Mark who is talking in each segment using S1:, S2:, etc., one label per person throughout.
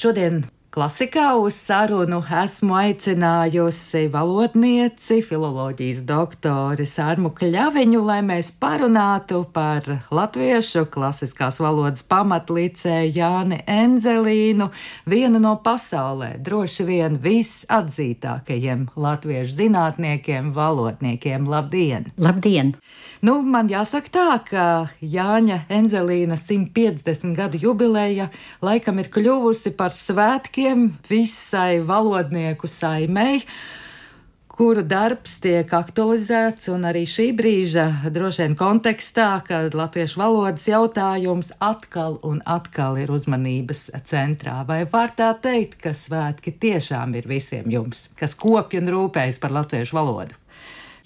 S1: Šodien Klasikā uz sarunu esmu aicinājusi valodnieci, filoloģijas doktori Sārmu Kļaviņu, lai mēs parunātu par latviešu klasiskās valodas pamatlicēju Jāni Enzelīnu, vienu no pasaulē droši vien visatzītākajiem latviešu zinātniekiem, valodniekiem. Labdien!
S2: Labdien!
S1: Nu, man jāsaka tā, ka Jāņa Enzelīna 150 gadu jubileja laikam ir kļuvusi par svētkiem visai valodnieku saimei kuru darbs tiek aktualizēts, un arī šī brīža droši vien kontekstā, kad latviešu valodas jautājums atkal un atkal ir uzmanības centrā. Vai var tā teikt, ka svētki tiešām ir visiem jums, kas kopj un rūpējas par latviešu valodu?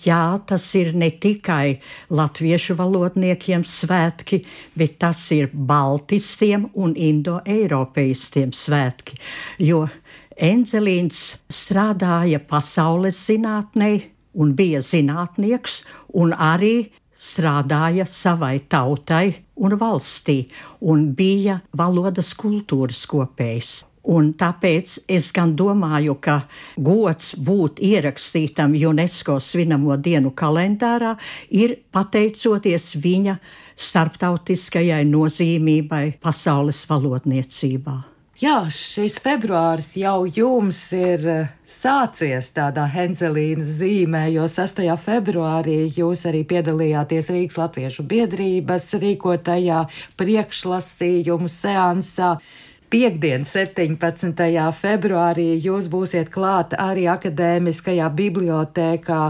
S2: Jā, tas ir ne tikai latviešu valodniekiem svētki, bet tas ir baltistiem un indoeiropeistiem svētki, jo Enzelīns strādāja pasaules zinātnē un bija zinātnieks un arī strādāja savai tautai un valstī un bija valodas kultūras kopējs. Un tāpēc es gan domāju, ka gods būt ierakstītam UNESCO svinamo dienu kalendārā ir pateicoties viņa starptautiskajai nozīmībai pasaules valodniecībā.
S1: Jā, šis februāris jau jums ir eh, sācies tādā Henzelīna zīmē, jo 6. februārī jūs arī piedalījāties Rīgas Latviešu biedrības rīkotajā priekšlasījumu seansā. Piektdien, 17. februārī, jūs būsiet klāt arī akadēmiskajā bibliotēkā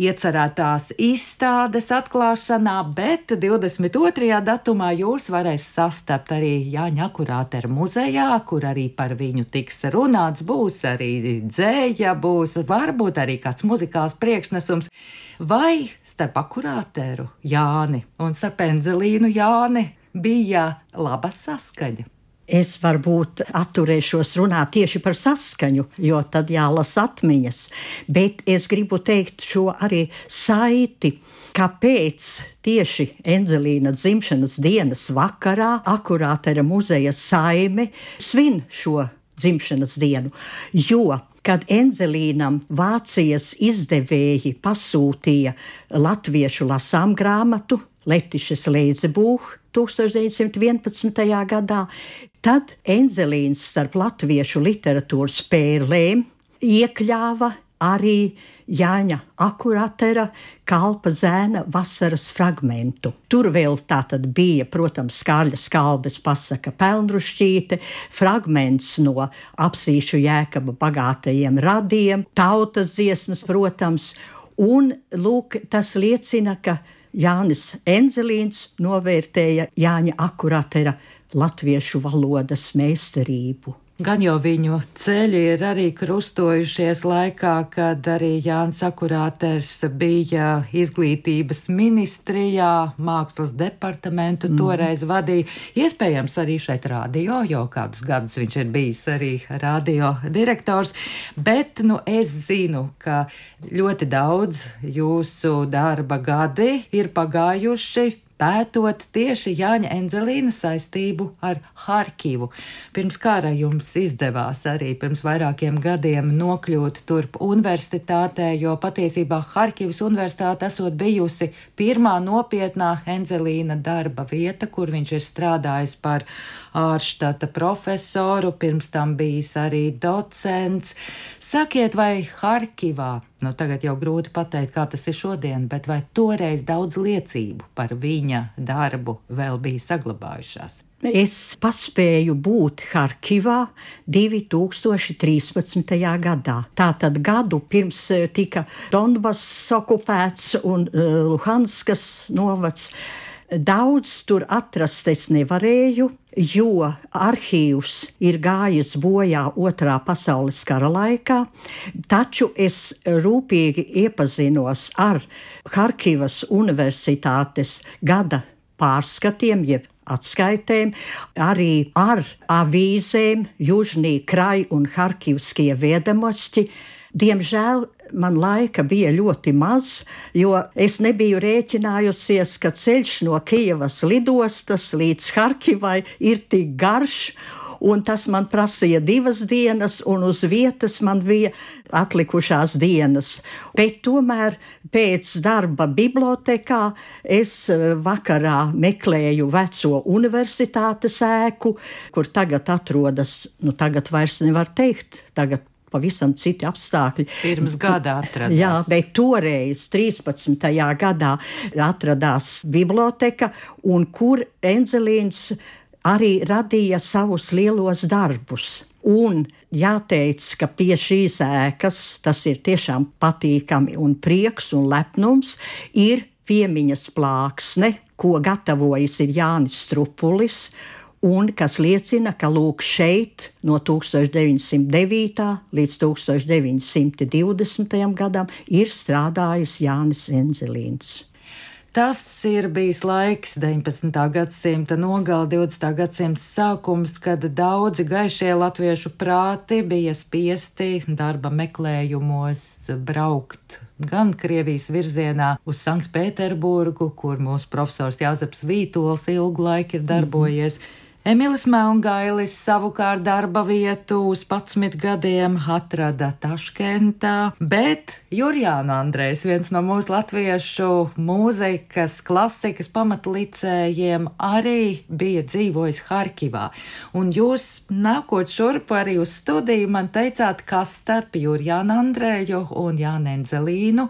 S1: iecerētās izstādes atklāšanā, bet 22. datumā jūs varēs sastapt arī Jāņa Akurātera muzejā, kur arī par viņu tiks runāts. Būs arī dzēja, būs varbūt arī kāds muzikāls priekšnesums. Vai starp akurāteru Jāni un starp Enzelīnu Jāni bija laba saskaņa?
S2: Es varbūt atturēšos runāt tieši par saskaņu, jo tad jālasa atmiņas. Bet es gribu teikt šo arī saiti. Kāpēc tieši Enzelīna dzimšanas dienas vakarā akurātera muzeja saime svin šo dzimšanas dienu? Jo kad Enzelīnam Vācijas izdevēji pasūtīja latviešu lasām grāmatu Letišas Leidzebūhu 1911. gadā, tad Enzelīns starp latviešu literatūras pērlēm iekļāva arī Jāņa akuratera kalpa zēna vasaras fragmentu. Tur vēl tā tad bija, protams, Kārļa skalbes pasaka pelnrušķīte, fragments no apsīšu jēkaba bagātajiem radiem, tautas dziesmas, protams, un lūk, tas liecina, ka Jānis Enzelīns novērtēja Jāņa akuratera latviešu valodas meistarību.
S1: Gan jau viņu ceļi ir arī krustojušies laikā, kad arī Jānis Akurāters bija izglītības ministrijā, mākslas departamentu mm. toreiz vadīja. Iespējams, arī šeit radio, jo kādus gadus viņš ir bijis arī radio direktors. Bet nu, es zinu, ka ļoti daudz jūsu darba gadi ir pagājuši pētot tieši Jāņa Enzelīna saistību ar Harkivu. Pirms kara jums izdevās arī pirms vairākiem gadiem nokļūt turp universitātē, jo patiesībā Harkivas universitāte esot bijusi pirmā nopietnā Enzelīna darba vieta, kur viņš ir strādājis par ārštata profesoru, pirms tam bijis arī docents. Sakiet, vai Harkivā, nu tagad jau grūti pateikt, kā tas ir šodien, bet vai toreiz daudz liecību par viņa darbu vēl bija saglabājušās?
S2: Es paspēju būt Harkivā 2013. gadā. Tātad gadu pirms eh, tika Donbass okupēts un uh, Luhanskas novads. Daudz tur atrast es nevarēju, jo arhīvs ir gājis bojā Otrā pasaules kara laikā, taču es rūpīgi iepazinos ar Harkivas Universitātes gada pārskatiem, jeb atskaitēm, arī ar avīzēm Južnī Krai un Harkivskie viedamosti. Diemžēl man laika bija ļoti maz, jo es nebiju rēķinājusies, ka ceļš no Kijavas lidostas līdz Harkivai ir tik garš. un tas man prasīja divas dienas, un uz vietas man bija atlikušās dienas. Bet tomēr pēc darba bibliotekā es eh, vakarā meklēju veco universitātes ēku, kur tagad atrodas, nu tagad vairs nevar teikt, tagad pavisam citi apstākļi.
S1: Pirms gada atradās.
S2: Jā, bet toreiz, 13. gadā, atradās biblioteka, un kur Enzelīns arī radīja savus lielos darbus. Un jāteic, ka pie šīs ēkas tas ir tiešām patīkami un prieks un lepnums ir piemiņas plāksne, ko gatavojis Jānis Strupulis un kas liecina, ka lūk šeit no 1909. līdz 1920. gadam ir strādājis Jānis Enzelīns.
S1: Tas ir bijis laiks, 19. gadsimta nogala, 20. gadsimta sākums, kad daudzi gaišie latviešu prāti bija spiesti darba meklējumos braukt gan Krievijas virzienā uz Sanktpēterburgu, kur mūsu profesors Jāzeps Vītols ilgu laiku ir darbojies. Mm -hmm Emilis Melngailis savukārt darba vietu uz 11 gadiem atrada Taškentā, bet Jurjāna Andrejs, viens no mūsu latviešu mūzikas klasikas pamatlicējiem, arī bija dzīvojis Harkivā. Un jūs nākot šurp arī uz studiju man teicāt, kas starp Jurjānu Andreju un Jānu Enzelīnu,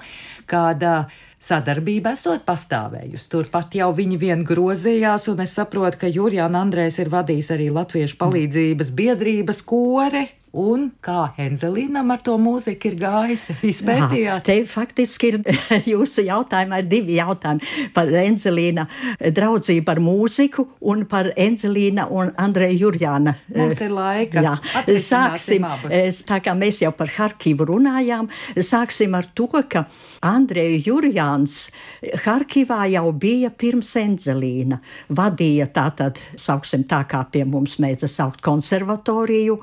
S1: kāda sadarbība esot pastāvējusi. Turpat jau viņi vien grozījās, un es saprotu, ka Jurijāna Andrēs ir vadījis arī Latviešu palīdzības biedrības kore. Un kā Enzelīnam ar to mūziku ir gājis? Izpētījāt? Jā,
S2: te faktiski ir jūsu jautājumā ir divi jautājumi par Enzelīna draudzību ar mūziku un par Enzelīna un Andreja Jurjāna.
S1: Mums ir laika. Jā,
S2: sāksim. Tā kā mēs jau par Harkivu runājām, sāksim ar to, ka Andreja Jurjāns Harkivā jau bija pirms Enzelīna. Vadīja tātad, sauksim tā kā pie mums mēdza saukt konservatoriju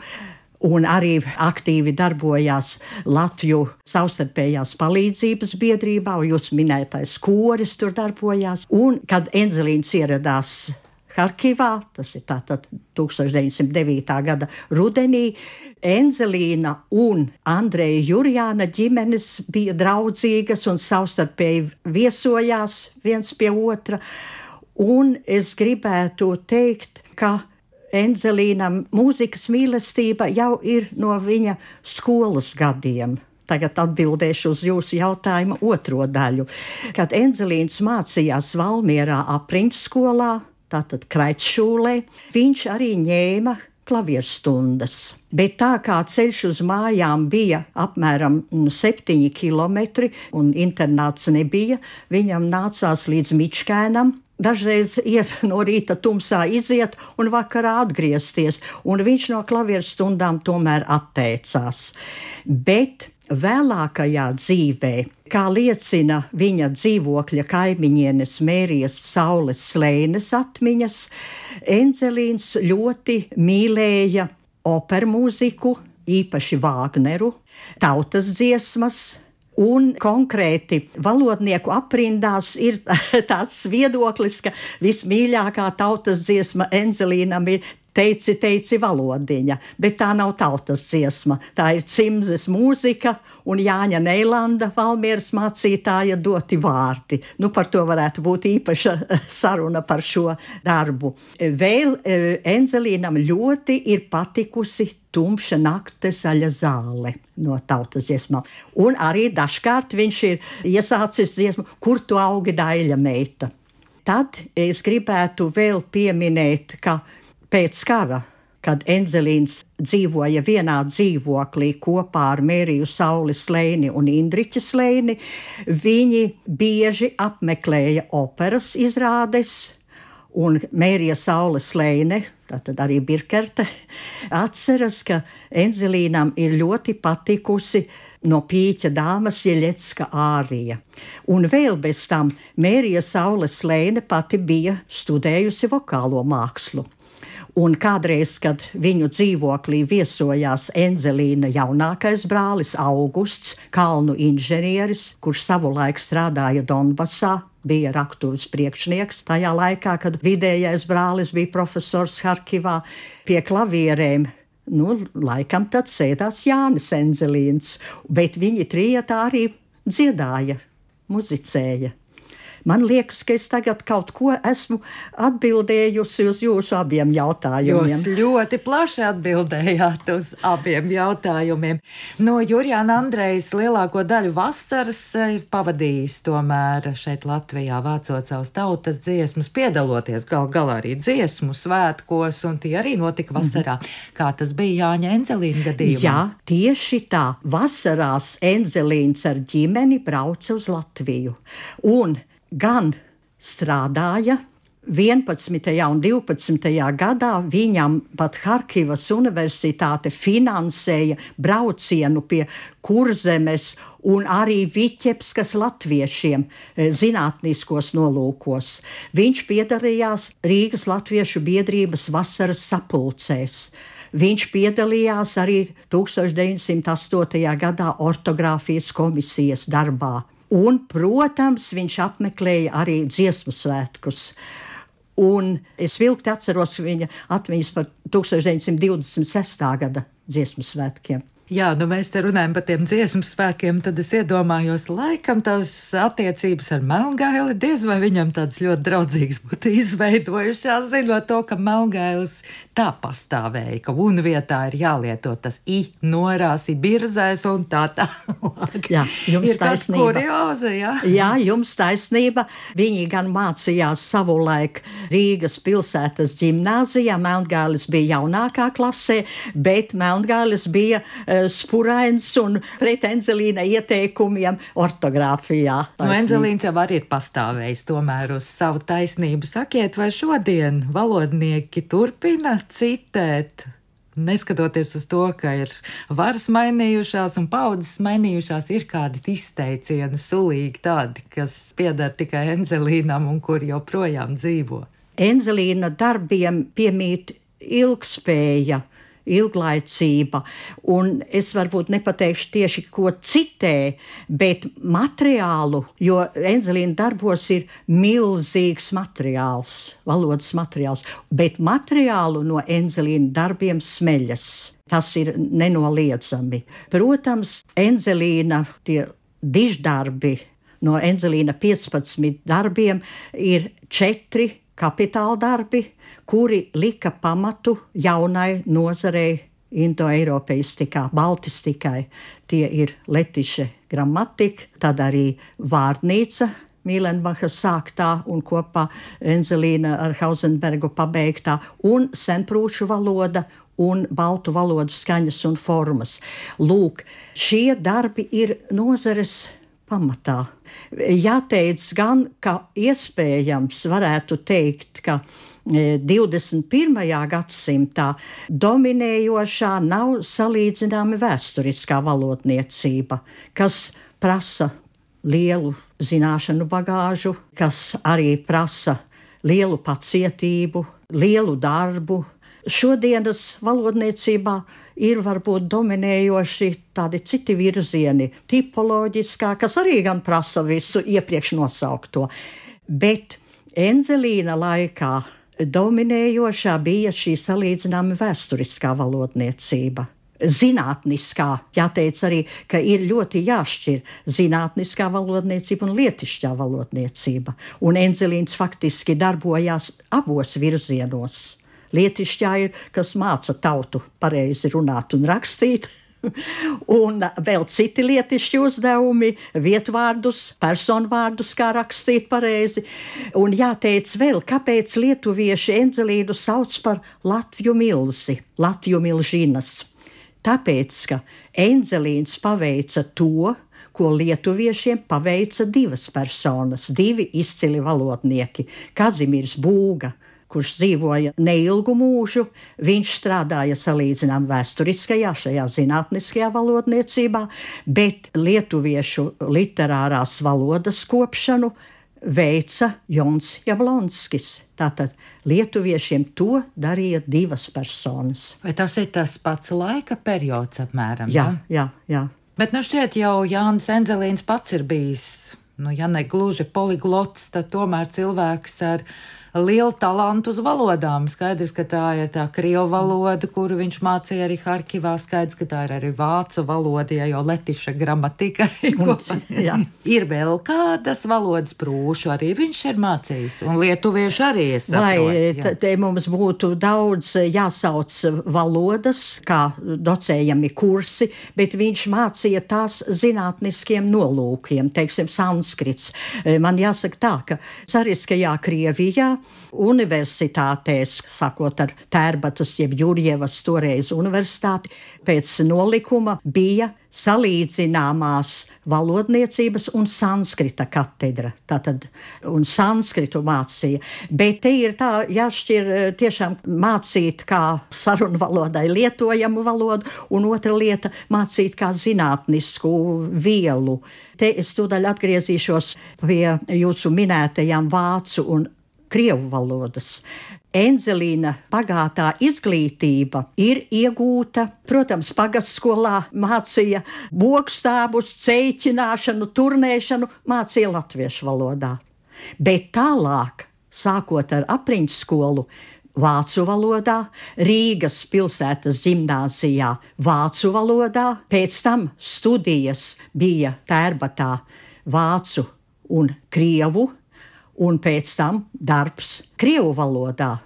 S2: un arī aktīvi darbojās Latviju savstarpējās palīdzības biedrībā, un jūs minētais koris tur darbojās. Un kad Enzelīns ieradās Harkivā, tas ir tātad 1909. gada rudenī, Enzelīna un Andreja Jurjāna ģimenes bija draudzīgas un savstarpēji viesojās viens pie otra. Un es gribētu teikt, ka Enzelīnam mūzikas mīlestība jau ir no viņa skolas gadiem. Tagad atbildēšu uz jūsu jautājumu otro daļu. Kad Enzelīns mācījās Valmierā apriņķu skolā, tātad Kraitšūlē, viņš arī ņēma klavierstundas. Bet tā kā ceļš uz mājām bija apmēram 7 mm, km un internāts nebija, viņam nācās līdz Mičkēnam dažreiz iet no rīta tumsā, iziet un vakarā atgriezties, un viņš no klavieru stundām tomēr atteicās. Bet vēlākajā dzīvē, kā liecina viņa dzīvokļa kaimiņienes Mērijas Saules slēnes atmiņas, Enzelīns ļoti mīlēja operu mūziku, īpaši Vāgneru, tautas dziesmas, Un konkrēti valodnieku aprindās ir tāds viedoklis, ka vismīļākā tautas dziesma Enzelīnam ir teici, teici valodiņa, bet tā nav tautas dziesma. Tā ir cimzes mūzika un Jāņa Neilanda Valmieras mācītāja doti vārti. Nu, par to varētu būt īpaša saruna par šo darbu. Vēl e, Enzelīnam ļoti ir patikusi tumša nakte zaļa zāle no tautas dziesmām. Un arī dažkārt viņš ir iesācis dziesmu, kur tu augi daļa meita. Tad es gribētu vēl pieminēt, ka pēc kara, kad Enzelīns dzīvoja vienā dzīvoklī kopā ar Mēriju Saules Slēni un Indriķa Slēni, viņi bieži apmeklēja operas izrādes. Un Mērija Saules Slēne, tātad arī Birkerte, atceras, ka Enzelīnam ir ļoti patikusi no pīķa dāmas Jeļetska ārija. Un vēl bez tam Mērija Saules Slēne pati bija studējusi vokālo mākslu. Un kādreiz, kad viņu dzīvoklī viesojās Enzelīna jaunākais brālis Augusts, kalnu inženieris, kurš savulaik strādāja Donbasā, bija raktuves priekšnieks. Tajā laikā, kad vidējais brālis bija profesors Harkivā pie klavierēm, nu, laikam tad sēdās Jānis Enzelīns, bet viņi trijotā arī dziedāja, muzicēja. Man liekas, ka es tagad kaut ko esmu atbildējusi uz jūsu abiem jautājumiem.
S1: Jūs ļoti plaši atbildējāt uz abiem jautājumiem. No Jurijāna Andrejas lielāko daļu vasaras ir pavadījis tomēr šeit Latvijā, vācot savus tautas dziesmas, piedaloties gal galā arī dziesmu svētkos, un tie arī notika vasarā. Mm -hmm. Kā tas bija Jāņa Enzelīna gadījumā?
S2: Jā, tieši tā. Vasarās Enzelīns ar ģimeni brauca uz Latviju. Un gan strādāja 11. un 12. gadā viņam pat Harkivas Universitāte finansēja braucienu pie kurzemes un arī Viķepskas latviešiem e, zinātniskos nolūkos. Viņš piedalījās Rīgas Latviešu biedrības vasaras sapulcēs. Viņš piedalījās arī 1908. gadā ortogrāfijas komisijas darbā. Un, protams, viņš apmeklēja arī dziesmu svētkus. Un es vilkti atceros viņa atmiņas par 1926. gada dziesmu svētkiem.
S1: Jā, nu mēs te runājam par tiem dziesmu spēkiem, tad es iedomājos, laikam tās attiecības ar Melngaili diez vai viņam tādas ļoti draudzīgas būtu izveidojušās, zinot to, ka Melngailis tā pastāvēja, ka un vietā ir jālieto tas i norāsi birzēs un tā tālāk.
S2: Jā, jums
S1: ir
S2: taisnība.
S1: Kurioza, jā.
S2: jā, jums taisnība. Viņi gan mācījās savulaik Rīgas pilsētas ģimnāzijā, Melngailis bija jaunākā klasē, bet Melngailis bija uh, spurains un pret Enzelīna ieteikumiem ortogrāfijā.
S1: Nu, Enzelīns jau arī ir pastāvējis tomēr uz savu taisnību. Sakiet, vai šodien valodnieki turpina citēt? Neskatoties uz to, ka ir varas mainījušās un paudzes mainījušās, ir kādi izteicieni, sulīgi tādi, kas pieder tikai Enzelīnam un kur joprojām dzīvo.
S2: Enzelīna darbiem piemīt ilgspēja, ilglaicība. Un es varbūt nepateikšu tieši, ko citē, bet materiālu, jo Enzelīna darbos ir milzīgs materiāls, valodas materiāls, bet materiālu no Enzelīna darbiem smeļas. Tas ir nenoliedzami. Protams, Enzelīna tie diždarbi no Enzelīna 15 darbiem ir četri kapitāla darbi, kuri lika pamatu jaunai nozarei indoeiropeistikā, baltistikai. Tie ir letiše gramatika, tad arī vārnīca. Mīlenbacha sāktā un kopā Enzelīna ar Hausenbergu pabeigtā, un senprūšu valoda un baltu valodu skaņas un formas. Lūk, šie darbi ir nozares pamatā. Jāteic gan, ka iespējams varētu teikt, ka 21. E, gadsimtā dominējošā nav salīdzināma vēsturiskā valodniecība, kas prasa lielu zināšanu bagāžu, kas arī prasa lielu pacietību, lielu darbu. Šodienas valodniecībā ir varbūt dominējoši tādi citi virzieni, tipoloģiskā, kas arī gan prasa visu iepriekš nosaukto. Bet Enzelīna laikā dominējošā bija šī salīdzināma vēsturiskā valodniecība. Zinātniskā, jāteic arī, ka ir ļoti jāšķir zinātniskā valodniecība un lietišķā valodniecība. Un Enzelīns faktiski darbojās abos virzienos. Lietišķā ir, kas māca tautu pareizi runāt un rakstīt, Un vēl citi lietišķi uzdevumi, vietvārdus, personvārdus, kā rakstīt pareizi. Un jāteic vēl, kāpēc lietuvieši Enzelīnu sauc par Latviju milzi, Latviju milžinas. Tāpēc, ka Enzelīns paveica to, ko lietuviešiem paveica divas personas, divi izcili valodnieki - Kazimirs Būga kurš dzīvoja neilgu mūžu. Viņš strādāja salīdzinām vēsturiskajā, šajā zinātniskajā valodniecībā, bet lietuviešu literārās valodas kopšanu veica Jons Jablonskis. Tātad lietuviešiem to darīja divas personas.
S1: Vai tas ir tas pats laika periods apmēram?
S2: Jā, jā, jā.
S1: Bet nu šķiet jau Jānis Enzelīns pats ir bijis nu, ja ne gluži poliglots, tad tomēr cilvēks ar lielu talantu uz valodām. Skaidrs, ka tā ir tā krievu valoda, kuru viņš mācīja arī Harkivā. Skaidrs, ka tā ir arī vācu valoda, ja jau letiša gramatika ir vēl kādas valodas prūšu arī viņš ir mācījis, un lietuviešu arī es.
S2: Vai te mums būtu daudz jāsauc valodas, kā docējami kursi, bet viņš mācīja tās zinātniskiem nolūkiem, teiksim, sanskrits. Man jāsaka tā, ka cariskajā Krievijā universitātēs, sākot ar Tērbatas, jeb Jurjevas toreiz universitāti, pēc nolikuma bija salīdzināmās valodniecības un sanskrita katedra. Tātad, un sanskritu mācīja. Bet te ir tā jāšķir tiešām mācīt kā sarunu valodai lietojamu valodu, un otra lieta - mācīt kā zinātnisku vielu. Te es tūdaļ atgriezīšos pie jūsu minētajām vācu un krievu valodas. Enzelīna pagātā izglītība ir iegūta, protams, pagatstskolā mācīja bokstābus, ceļķināšanu, turnēšanu, mācīja latviešu valodā. Bet tālāk, sākot ar apriņķu skolu, vācu valodā, Rīgas pilsētas gimnāzijā, vācu valodā, pēc tam studijas bija tērbatā vācu un krievu un pēc tam darbs Krievu valodā.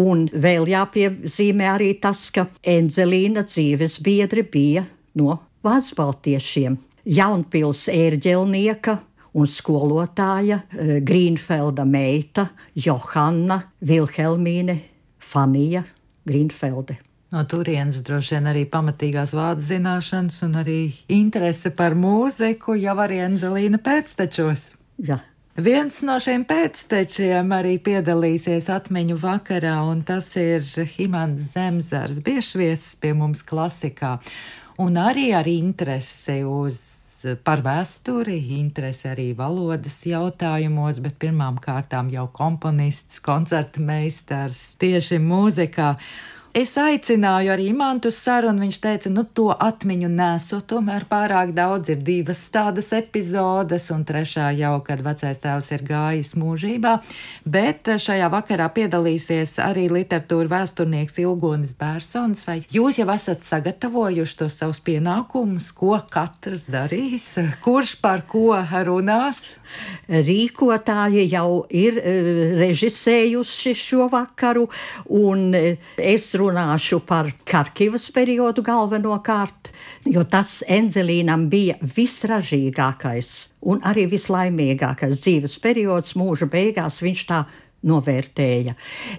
S2: Un vēl jāpiezīmē arī tas, ka Enzelīna dzīves biedri bija no Vācu-Baltiešiem. Jaunpils ērģelnieka un skolotāja e, Grīnfelda meita Johanna Vilhelmīne Fanija Grīnfelde.
S1: No turienes droši vien arī pamatīgās vārdu zināšanas un arī interese par mūziku jau arī Enzelīna pēctečos.
S2: Jā.
S1: Viens no šiem pēctečiem arī piedalīsies atmiņu vakarā, un tas ir Imants Zemzars, biešviesis pie mums klasikā, un arī ar interesi uz par vēsturi, interesi arī valodas jautājumos, bet pirmām kārtām jau komponists, koncerta meistars tieši mūzikā. Es aicināju arī Mantu sarunu. Viņš teica, nu, to atmiņu nesot, tomēr pārāk daudz ir divas tādas epizodes, un trešā jau, kad vecais tēvs ir gājis mūžībā. Bet šajā vakarā piedalīsies arī literatūra vēsturnieks Ilgonis Bērsons. Vai jūs jau esat sagatavojuši tos savus pienākumus, ko katrs darīs, kurš par ko runās?
S2: Rīkotāji jau ir eh, režisējuši šo vakaru, un eh, es runāšu par Karkivas periodu galvenokārt, jo tas Enzelīnam bija visražīgākais un arī vislaimīgākais dzīves periods mūža beigās. Viņš tā novērtēja.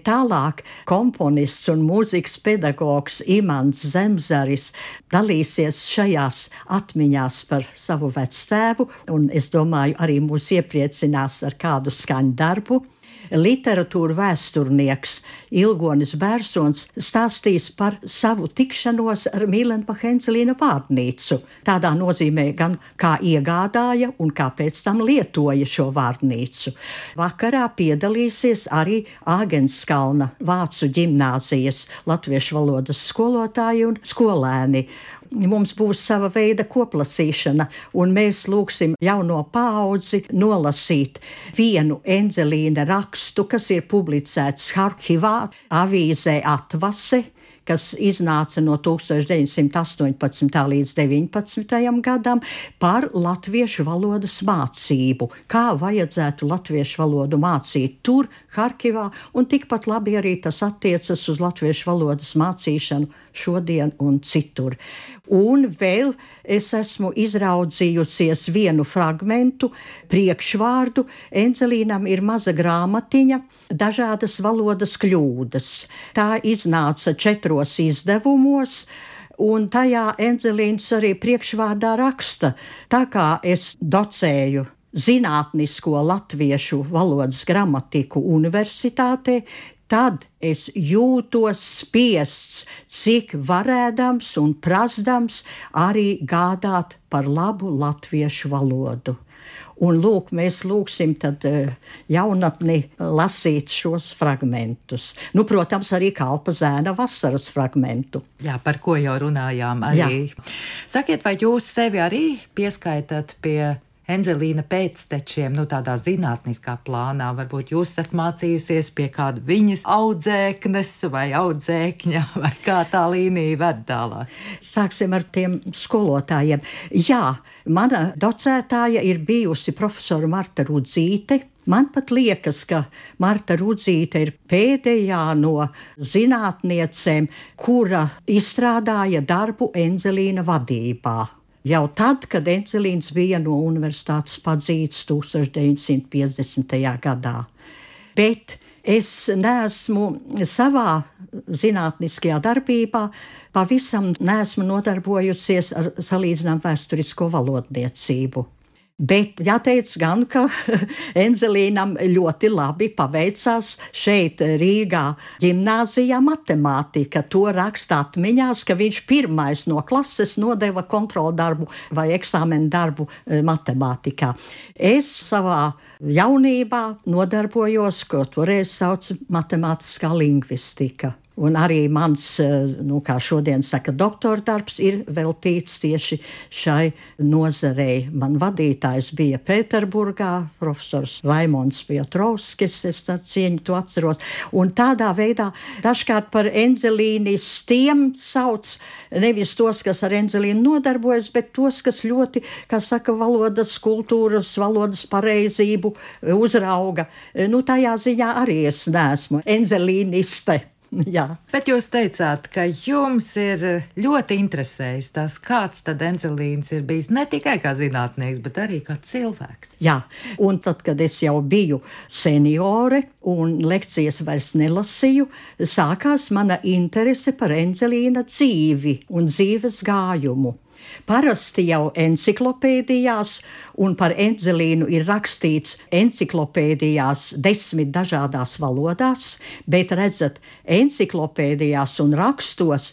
S2: Tālāk komponists un mūzikas pedagogs Imants Zemzaris dalīsies šajās atmiņās par savu vectēvu, un es domāju, arī mūs iepriecinās ar kādu skaņu darbu literatūra vēsturnieks Ilgonis Bērsons stāstīs par savu tikšanos ar Mīlenu Henselīna vārnīcu. Tādā nozīmē gan kā iegādāja un kā pēc tam lietoja šo vārnīcu. Vakarā piedalīsies arī Āgenskalna Vācu ģimnāzijas latviešu valodas skolotāji un skolēni mums būs sava veida koplasīšana, un mēs lūgsim jauno paudzi nolasīt vienu enzelīna rakstu, kas ir publicēts Harkivā, avīzē Atvase kas iznāca no 1918. līdz 19. gadam par latviešu valodas mācību, kā vajadzētu latviešu valodu mācīt tur, Harkivā, un tikpat labi arī tas attiecas uz latviešu valodas mācīšanu šodien un citur. Un vēl es esmu izraudzījusies vienu fragmentu, priekšvārdu. Enzelīnam ir maza grāmatiņa, dažādas valodas kļūdas. Tā iznāca četros izdevumos. Un tajā Enzelīns arī priekšvārdā raksta, tā kā es docēju zinātnisko latviešu valodas gramatiku universitātē, tad es jūtos spiests, cik varēdams un prasdams arī gādāt par labu latviešu valodu. Un lūk, mēs lūgsim tad eh, jaunatni lasīt šos fragmentus. Nu, protams, arī kalpa zēna vasaras fragmentu.
S1: Jā, par ko jau runājām arī. Jā. Sakiet, vai jūs sevi arī pieskaitat pie Enzelīna pēctečiem, nu tādā zinātniskā plānā? Varbūt jūs esat mācījusies pie kāda viņas audzēknes vai audzēkņa, vai kā tā līnija ved tālāk?
S2: Sāksim ar tiem skolotājiem. Jā, mana docētāja ir bijusi profesora Marta Rudzīte. Man pat liekas, ka Marta Rudzīte ir pēdējā no zinātniecēm, kura izstrādāja darbu Enzelīna vadībā. Jau tad, kad Enzelīns bija no universitātes padzīts 1950. gadā. Bet es neesmu savā zinātniskajā darbībā pavisam neesmu nodarbojusies ar salīdzinām vēsturisko valodniecību. Bet jāteic gan, ka Enzelīnam ļoti labi paveicās šeit Rīgā ģimnāzijā matemātika. To raksta atmiņās, ka viņš pirmais no klases nodeva kontrolu darbu vai eksāmenu darbu eh, matemātikā. Es savā jaunībā nodarbojos, ko toreiz sauc matemātiskā lingvistika. Un arī mans, eh, nu, kā šodien saka, doktora darbs ir veltīts tieši šai nozarei. Man vadītājs bija Pēterburgā, profesors Raimons Pietrovskis, es ar cieņu to atceros. Un tādā veidā dažkārt par enzelīnistiem sauc nevis tos, kas ar enzelīnu nodarbojas, bet tos, kas ļoti, kā saka, valodas kultūras, valodas pareizību uzrauga. Nu, tajā ziņā arī es neesmu enzelīniste. Jā.
S1: Bet jūs teicāt, ka jums ir ļoti interesējis tas, kāds tad Enzelīns ir bijis ne tikai kā zinātnieks, bet arī kā cilvēks.
S2: Jā, un tad, kad es jau biju seniore un lekcijas vairs nelasīju, sākās mana interese par Enzelīna dzīvi un dzīves gājumu. Parasti jau enciklopēdijās, un par Enzelīnu ir rakstīts enciklopēdijās desmit dažādās valodās, bet redzat, enciklopēdijās un rakstos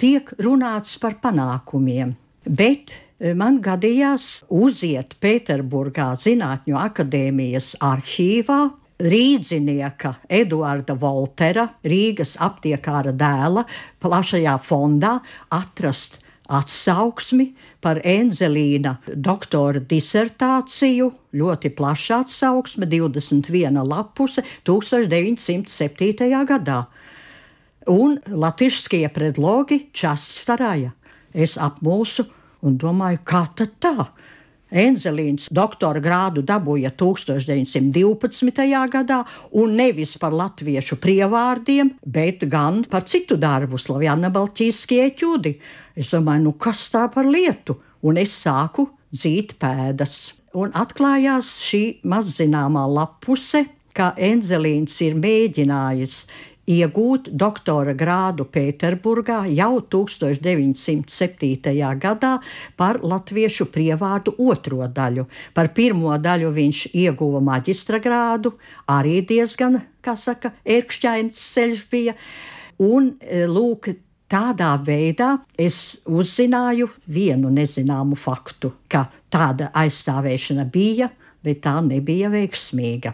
S2: tiek runāts par panākumiem. Bet e, man gadījās uziet Pēterburgā Zinātņu akadēmijas arhīvā, rīdzinieka Eduarda Voltera, Rīgas aptiekāra dēla, plašajā fondā atrast atsauksmi par Enzelīna doktora disertāciju, ļoti plaša atsauksme, 21 lapuse 1907. gadā. Un latvišķie predlogi Častaraja. Es apmulsu un domāju, kā tad tā? Enzelīns doktora grādu dabūja 1912. gadā, un nevis par latviešu prievārdiem, bet gan par citu darbu, Slavjana Balķīskie ķūdi. Es domāju, nu kas tā par lietu? Un es sāku dzīt pēdas. Un atklājās šī mazzināmā lapuse, kā Enzelīns ir mēģinājis iegūt doktora grādu Pēterburgā jau 1907. gadā par latviešu prievārdu otro daļu. Par pirmo daļu viņš ieguva maģistra grādu, arī diezgan, kā saka, ērkšķains ceļš bija. Un e, lūk, Tādā veidā es uzzināju vienu nezināmu faktu, ka tāda aizstāvēšana bija, bet tā nebija veiksmīga.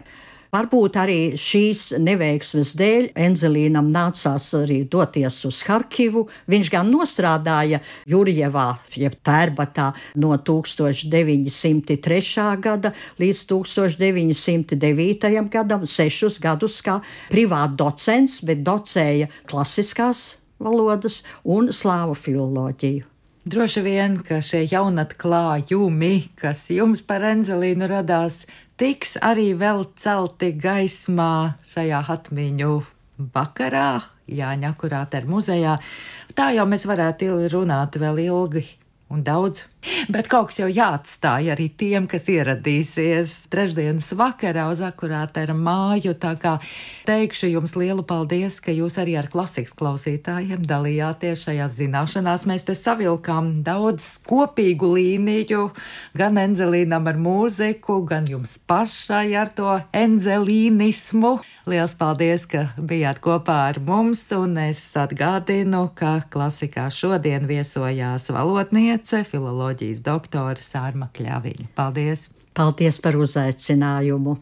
S2: Varbūt arī šīs neveiksmes dēļ Enzelīnam nācās arī doties uz Harkivu. Viņš gan nostrādāja Jurjevā, jeb Tērbatā no 1903. gada līdz 1909. gadam, sešus gadus kā privāts docents, bet docēja klasiskās valodas un slāvu filoloģiju.
S1: Droši vien, ka šie jaunatklājumi, kas jums par Enzelīnu radās, tiks arī vēl celti gaismā šajā atmiņu vakarā, Jāņa Akurāte muzejā. Tā jau mēs varētu runāt vēl ilgi un daudz. Bet kaut kas jau jāatstāj arī tiem, kas ieradīsies trešdienas vakarā uz akurātera māju. Tā kā teikšu jums lielu paldies, ka jūs arī ar klasikas klausītājiem dalījāties šajās zināšanās. Mēs te savilkām daudz kopīgu līniju, gan enzelīnam ar mūziku, gan jums pašai ar to enzelīnismu. Liels paldies, ka bijāt kopā ar mums, un es atgādinu, ka klasikā šodien viesojās valodniece, filoloģijas doktore Sārma Kļaviņa. Paldies!
S2: Paldies par uzaicinājumu!